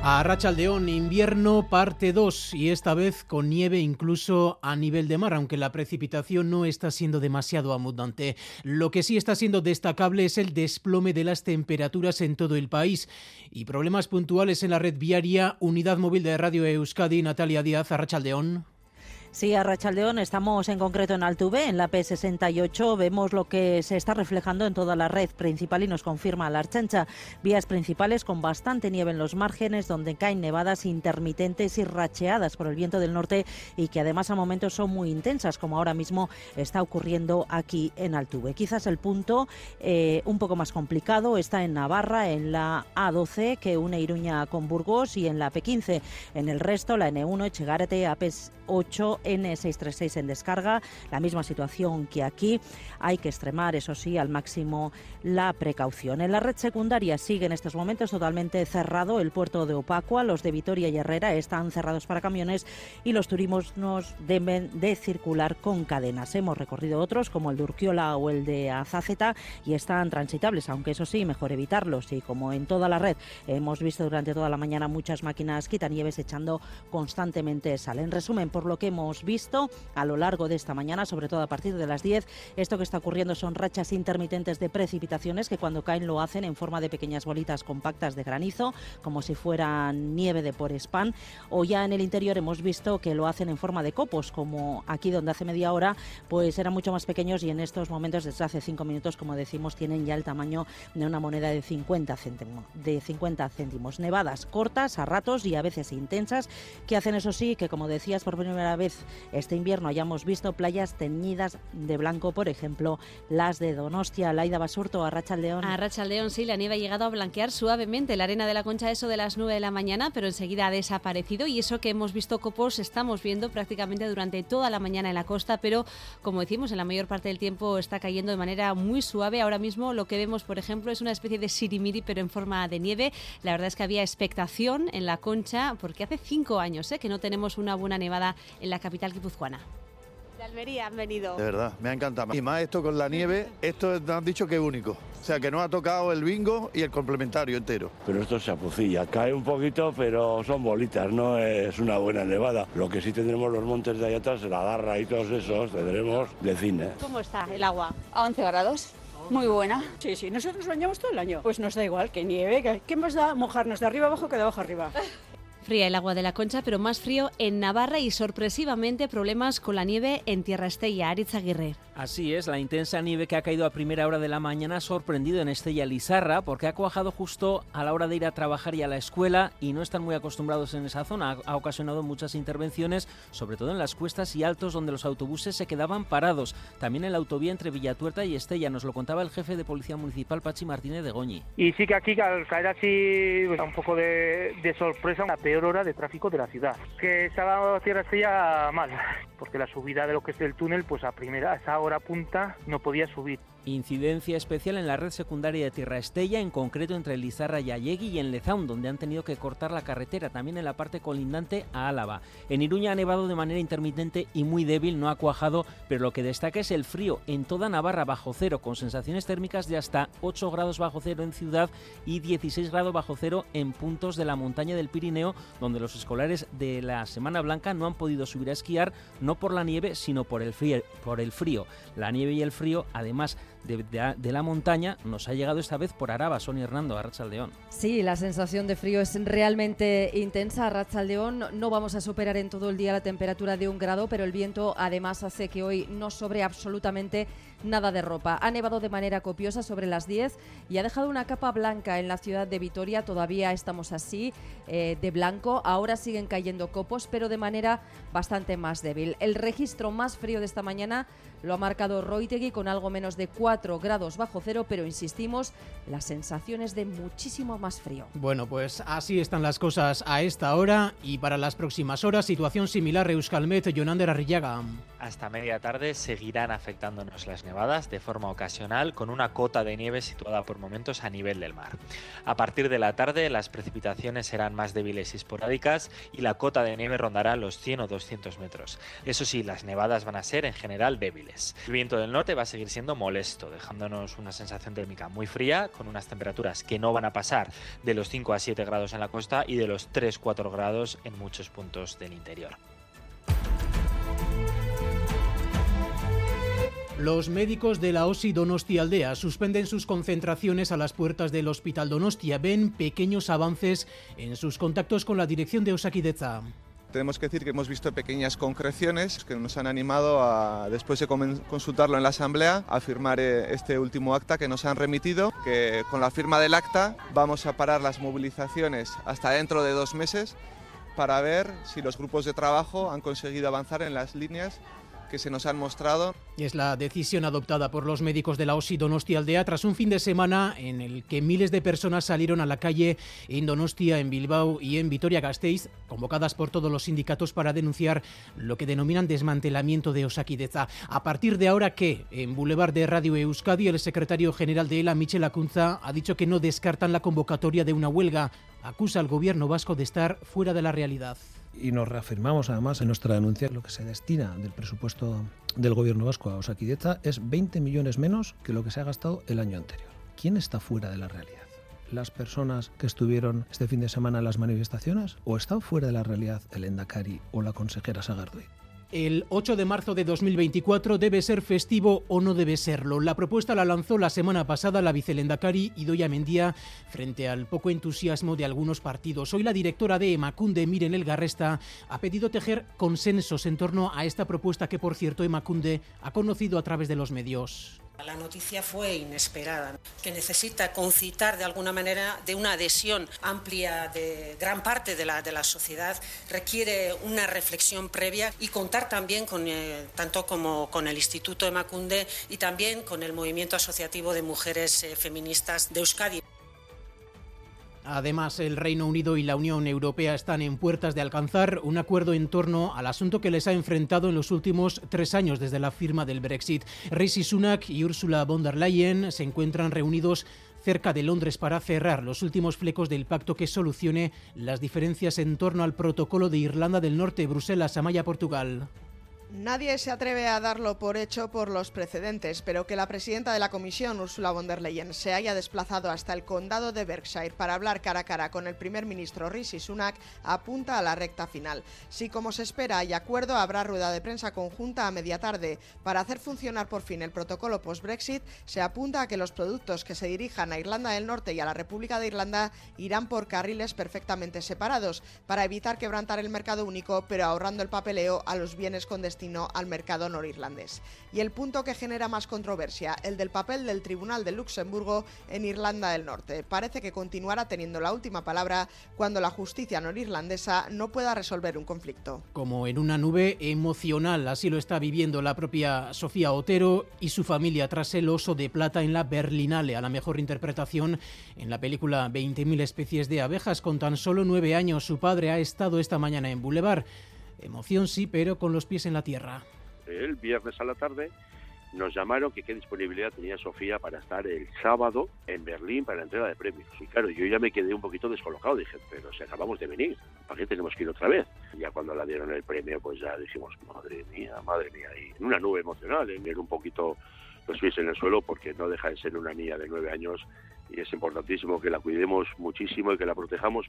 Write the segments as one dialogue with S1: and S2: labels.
S1: A Rachaldeón, invierno parte 2 y esta vez con nieve incluso a nivel de mar, aunque la precipitación no está siendo demasiado abundante. Lo que sí está siendo destacable es el desplome de las temperaturas en todo el país y problemas puntuales en la red viaria. Unidad móvil de Radio Euskadi, Natalia Díaz, a Rachaldeón.
S2: Sí, a Rachaldeón estamos en concreto en Altuve, en la P68. Vemos lo que se está reflejando en toda la red principal y nos confirma la Archancha. Vías principales con bastante nieve en los márgenes, donde caen nevadas intermitentes y racheadas por el viento del norte y que además a momentos son muy intensas, como ahora mismo está ocurriendo aquí en Altuve. Quizás el punto eh, un poco más complicado está en Navarra, en la A12 que une Iruña con Burgos y en la P15. En el resto, la N1, Echegarete, AP8 N636 en descarga. La misma situación que aquí. Hay que extremar, eso sí, al máximo la precaución. En la red secundaria sigue en estos momentos totalmente cerrado el puerto de Opacua. Los de Vitoria y Herrera están cerrados para camiones y los turismos nos deben de circular con cadenas. Hemos recorrido otros como el de Urquiola o el de Azaceta y están transitables, aunque eso sí, mejor evitarlos. Y como en toda la red hemos visto durante toda la mañana muchas máquinas quitanieves echando constantemente sal. En resumen, por lo que hemos visto a lo largo de esta mañana, sobre todo a partir de las 10, esto que está ocurriendo son rachas intermitentes de precipitaciones que cuando caen lo hacen en forma de pequeñas bolitas compactas de granizo, como si fueran nieve de por spam, o ya en el interior hemos visto que lo hacen en forma de copos, como aquí donde hace media hora, pues eran mucho más pequeños y en estos momentos, desde hace cinco minutos, como decimos, tienen ya el tamaño de una moneda de 50 céntimos. De 50 céntimos. Nevadas cortas, a ratos y a veces intensas, que hacen eso sí, que como decías por primera vez este invierno hayamos visto playas teñidas de blanco, por ejemplo, las de Donostia, Laida Basurto, Arracha León.
S3: Arracha León, sí, la nieve ha llegado a blanquear suavemente la arena de la concha, eso de las 9 de la mañana, pero enseguida ha desaparecido y eso que hemos visto copos estamos viendo prácticamente durante toda la mañana en la costa, pero como decimos, en la mayor parte del tiempo está cayendo de manera muy suave. Ahora mismo lo que vemos, por ejemplo, es una especie de sirimiri, pero en forma de nieve. La verdad es que había expectación en la concha, porque hace cinco años ¿eh? que no tenemos una buena nevada en la capital guipuzcoana.
S4: De Almería han venido.
S5: De verdad, me ha encantado. Y más esto con la nieve, esto han dicho que es único. O sea, que no ha tocado el bingo y el complementario entero.
S6: Pero esto se apucilla, cae un poquito, pero son bolitas, no es una buena nevada. Lo que sí tendremos los montes de allá atrás, la garra y todos esos, tendremos de cine.
S4: ¿Cómo está el agua?
S7: A 11 grados. Muy buena.
S8: Sí, sí, nosotros bañamos todo el año. Pues nos da igual que nieve, ¿qué más da mojarnos de arriba abajo que de abajo arriba?
S3: Fría el agua de la concha, pero más frío en Navarra y sorpresivamente problemas con la nieve en Tierra Estella. Aritz Aguirre.
S9: Así es, la intensa nieve que ha caído a primera hora de la mañana ha sorprendido en Estella Lizarra porque ha cuajado justo a la hora de ir a trabajar y a la escuela y no están muy acostumbrados en esa zona. Ha ocasionado muchas intervenciones, sobre todo en las cuestas y altos donde los autobuses se quedaban parados. También en la autovía entre Villatuerta y Estella, nos lo contaba el jefe de Policía Municipal, Pachi Martínez de Goñi.
S10: Y sí que aquí al caer así pues, un poco de, de sorpresa, la peor hora de tráfico de la ciudad. Que estaba Tierra Estella mal, porque la subida de lo que es el túnel, pues a primera, a esa hora punta, no podía subir.
S9: Incidencia especial en la red secundaria de Tierra Estella, en concreto entre Lizarra y Allegui y en Lezaun, donde han tenido que cortar la carretera, también en la parte colindante a Álava. En Iruña ha nevado de manera intermitente y muy débil, no ha cuajado, pero lo que destaca es el frío en toda Navarra bajo cero, con sensaciones térmicas de hasta 8 grados bajo cero en ciudad y 16 grados bajo cero en puntos de la montaña del Pirineo, donde los escolares de la Semana Blanca no han podido subir a esquiar, por la nieve, sino por el frío. Por el frío. La nieve y el frío, además de, la montaña nos ha llegado esta vez por Araba, Sonia Hernando, a.
S11: Sí, la sensación de frío es realmente intensa. A no vamos a superar en todo el día la temperatura de un grado, pero el viento además hace que hoy no sobre absolutamente nada de ropa. Ha nevado de manera copiosa sobre las 10 y ha dejado una capa blanca en la ciudad de Vitoria. Todavía estamos así, eh, de blanco. Ahora siguen cayendo copos, pero de manera bastante más débil. El registro más frío de esta mañana lo ha marcado Roitegui con algo menos de 4 4 grados bajo cero, pero insistimos, las sensaciones de muchísimo más frío.
S1: Bueno, pues así están las cosas a esta hora y para las próximas horas, situación similar Euskalmet, Jonander Arrillaga.
S12: Hasta media tarde seguirán afectándonos las nevadas de forma ocasional con una cota de nieve situada por momentos a nivel del mar. A partir de la tarde las precipitaciones serán más débiles y esporádicas y la cota de nieve rondará los 100 o 200 metros. Eso sí, las nevadas van a ser en general débiles. El viento del norte va a seguir siendo molesto, dejándonos una sensación térmica muy fría con unas temperaturas que no van a pasar de los 5 a 7 grados en la costa y de los 3-4 grados en muchos puntos del interior.
S1: Los médicos de la OSI Donostia Aldea suspenden sus concentraciones a las puertas del Hospital Donostia. Ven pequeños avances en sus contactos con la dirección de Osakideza.
S13: Tenemos que decir que hemos visto pequeñas concreciones que nos han animado a, después de consultarlo en la Asamblea, a firmar eh, este último acta que nos han remitido, que con la firma del acta vamos a parar las movilizaciones hasta dentro de dos meses para ver si los grupos de trabajo han conseguido avanzar en las líneas que se nos han mostrado.
S1: Es la decisión adoptada por los médicos de la OSI Donostia Aldea tras un fin de semana en el que miles de personas salieron a la calle en Donostia, en Bilbao y en Vitoria-Gasteiz, convocadas por todos los sindicatos para denunciar lo que denominan desmantelamiento de Osakideza. A partir de ahora que en Boulevard de Radio Euskadi el secretario general de ELA, Michel Acunza, ha dicho que no descartan la convocatoria de una huelga. Acusa al gobierno vasco de estar fuera de la realidad
S14: y nos reafirmamos además en nuestra denuncia lo que se destina del presupuesto del gobierno vasco a Osakideza es 20 millones menos que lo que se ha gastado el año anterior. ¿Quién está fuera de la realidad? ¿Las personas que estuvieron este fin de semana en las manifestaciones? ¿O están fuera de la realidad el Endacari o la consejera Sagardoy?
S1: El 8 de marzo de 2024 debe ser festivo o no debe serlo. La propuesta la lanzó la semana pasada la vicelendacari Idoia Mendía frente al poco entusiasmo de algunos partidos. Hoy la directora de Emacunde, Miren Elgarresta, ha pedido tejer consensos en torno a esta propuesta que, por cierto, Emacunde ha conocido a través de los medios.
S15: La noticia fue inesperada, que necesita concitar de alguna manera de una adhesión amplia de gran parte de la, de la sociedad, requiere una reflexión previa y contar también con, eh, tanto como con el Instituto de Macunde y también con el Movimiento Asociativo de Mujeres eh, Feministas de Euskadi.
S1: Además, el Reino Unido y la Unión Europea están en puertas de alcanzar un acuerdo en torno al asunto que les ha enfrentado en los últimos tres años desde la firma del Brexit. Rishi Sunak y Ursula von der Leyen se encuentran reunidos cerca de Londres para cerrar los últimos flecos del pacto que solucione las diferencias en torno al protocolo de Irlanda del Norte, Bruselas, Amaya, Portugal.
S16: Nadie se atreve a darlo por hecho por los precedentes, pero que la presidenta de la Comisión, Ursula von der Leyen, se haya desplazado hasta el condado de Berkshire para hablar cara a cara con el primer ministro Rishi Sunak apunta a la recta final. Si, como se espera, hay acuerdo, habrá rueda de prensa conjunta a media tarde. Para hacer funcionar por fin el protocolo post-Brexit, se apunta a que los productos que se dirijan a Irlanda del Norte y a la República de Irlanda irán por carriles perfectamente separados, para evitar quebrantar el mercado único, pero ahorrando el papeleo a los bienes con destino al mercado norirlandés. Y el punto que genera más controversia, el del papel del Tribunal de Luxemburgo en Irlanda del Norte. Parece que continuará teniendo la última palabra cuando la justicia norirlandesa no pueda resolver un conflicto.
S1: Como en una nube emocional, así lo está viviendo la propia Sofía Otero y su familia tras el oso de plata en la Berlinale, a la mejor interpretación en la película 20.000 especies de abejas. Con tan solo nueve años, su padre ha estado esta mañana en Boulevard. Emoción sí, pero con los pies en la tierra.
S17: El viernes a la tarde nos llamaron que qué disponibilidad tenía Sofía para estar el sábado en Berlín para la entrega de premios. Y claro, yo ya me quedé un poquito descolocado. Dije, pero si acabamos de venir, ¿para qué tenemos que ir otra vez? Ya cuando la dieron el premio, pues ya dijimos, madre mía, madre mía. Y en una nube emocional, en ver un poquito los pies en el suelo, porque no deja de ser una niña de nueve años y es importantísimo que la cuidemos muchísimo y que la protejamos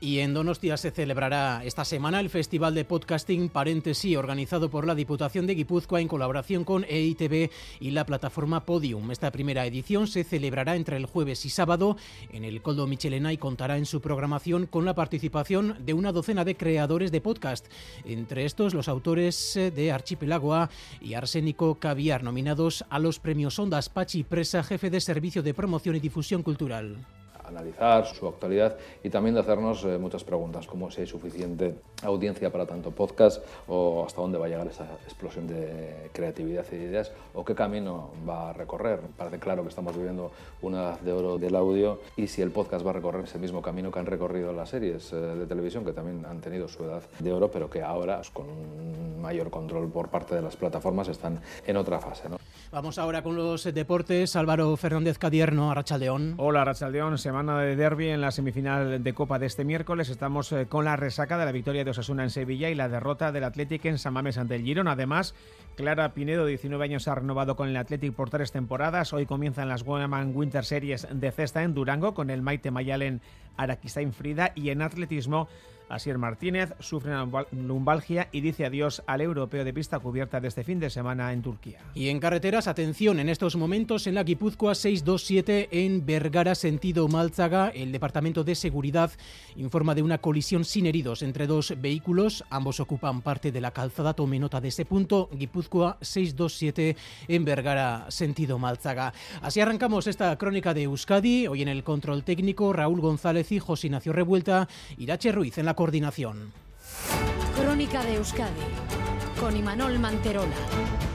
S1: y en Donostia se celebrará esta semana el Festival de Podcasting Paréntesis, organizado por la Diputación de Guipúzcoa en colaboración con EITB y la plataforma Podium. Esta primera edición se celebrará entre el jueves y sábado en el Coldo Michelena y contará en su programación con la participación de una docena de creadores de podcast, entre estos los autores de Archipelagoa y Arsénico Caviar, nominados a los premios Ondas Pachi Presa, jefe de Servicio de Promoción y Difusión Cultural
S18: analizar su actualidad y también de hacernos eh, muchas preguntas, como si hay suficiente audiencia para tanto podcast o hasta dónde va a llegar esa explosión de creatividad y de ideas o qué camino va a recorrer. Parece claro que estamos viviendo una edad de oro del audio y si el podcast va a recorrer ese mismo camino que han recorrido las series eh, de televisión, que también han tenido su edad de oro, pero que ahora, pues, con un mayor control por parte de las plataformas, están en otra fase. ¿no?
S1: Vamos ahora con los deportes. Álvaro Fernández Cadierno, Arrachaldeón.
S19: Hola, Arrachaldeón. Semana de derby en la semifinal de Copa de este miércoles. Estamos eh, con la resaca de la victoria de Osasuna en Sevilla y la derrota del Athletic en San Mamés ante el Girón. Además, Clara Pinedo, 19 años, ha renovado con el Athletic por tres temporadas. Hoy comienzan las Women's Winter Series de cesta en Durango con el Maite Mayalen Araquistain Frida y en atletismo Asier Martínez sufre una lumbalgia y dice adiós al europeo de pista cubierta de este fin de semana en Turquía.
S1: Y en carreteras, atención, en estos momentos en la Guipúzcoa 627 en Vergara, sentido Málzaga, el Departamento de Seguridad informa de una colisión sin heridos entre dos vehículos. Ambos ocupan parte de la calzada. Tome nota de ese punto. Guipúzcoa 627 en Vergara, sentido Málzaga. Así arrancamos esta crónica de Euskadi. Hoy en el control técnico, Raúl González y José Ignacio Revuelta. Irache Ruiz en la coordinación.
S20: Crónica de Euskadi con Imanol Manterola.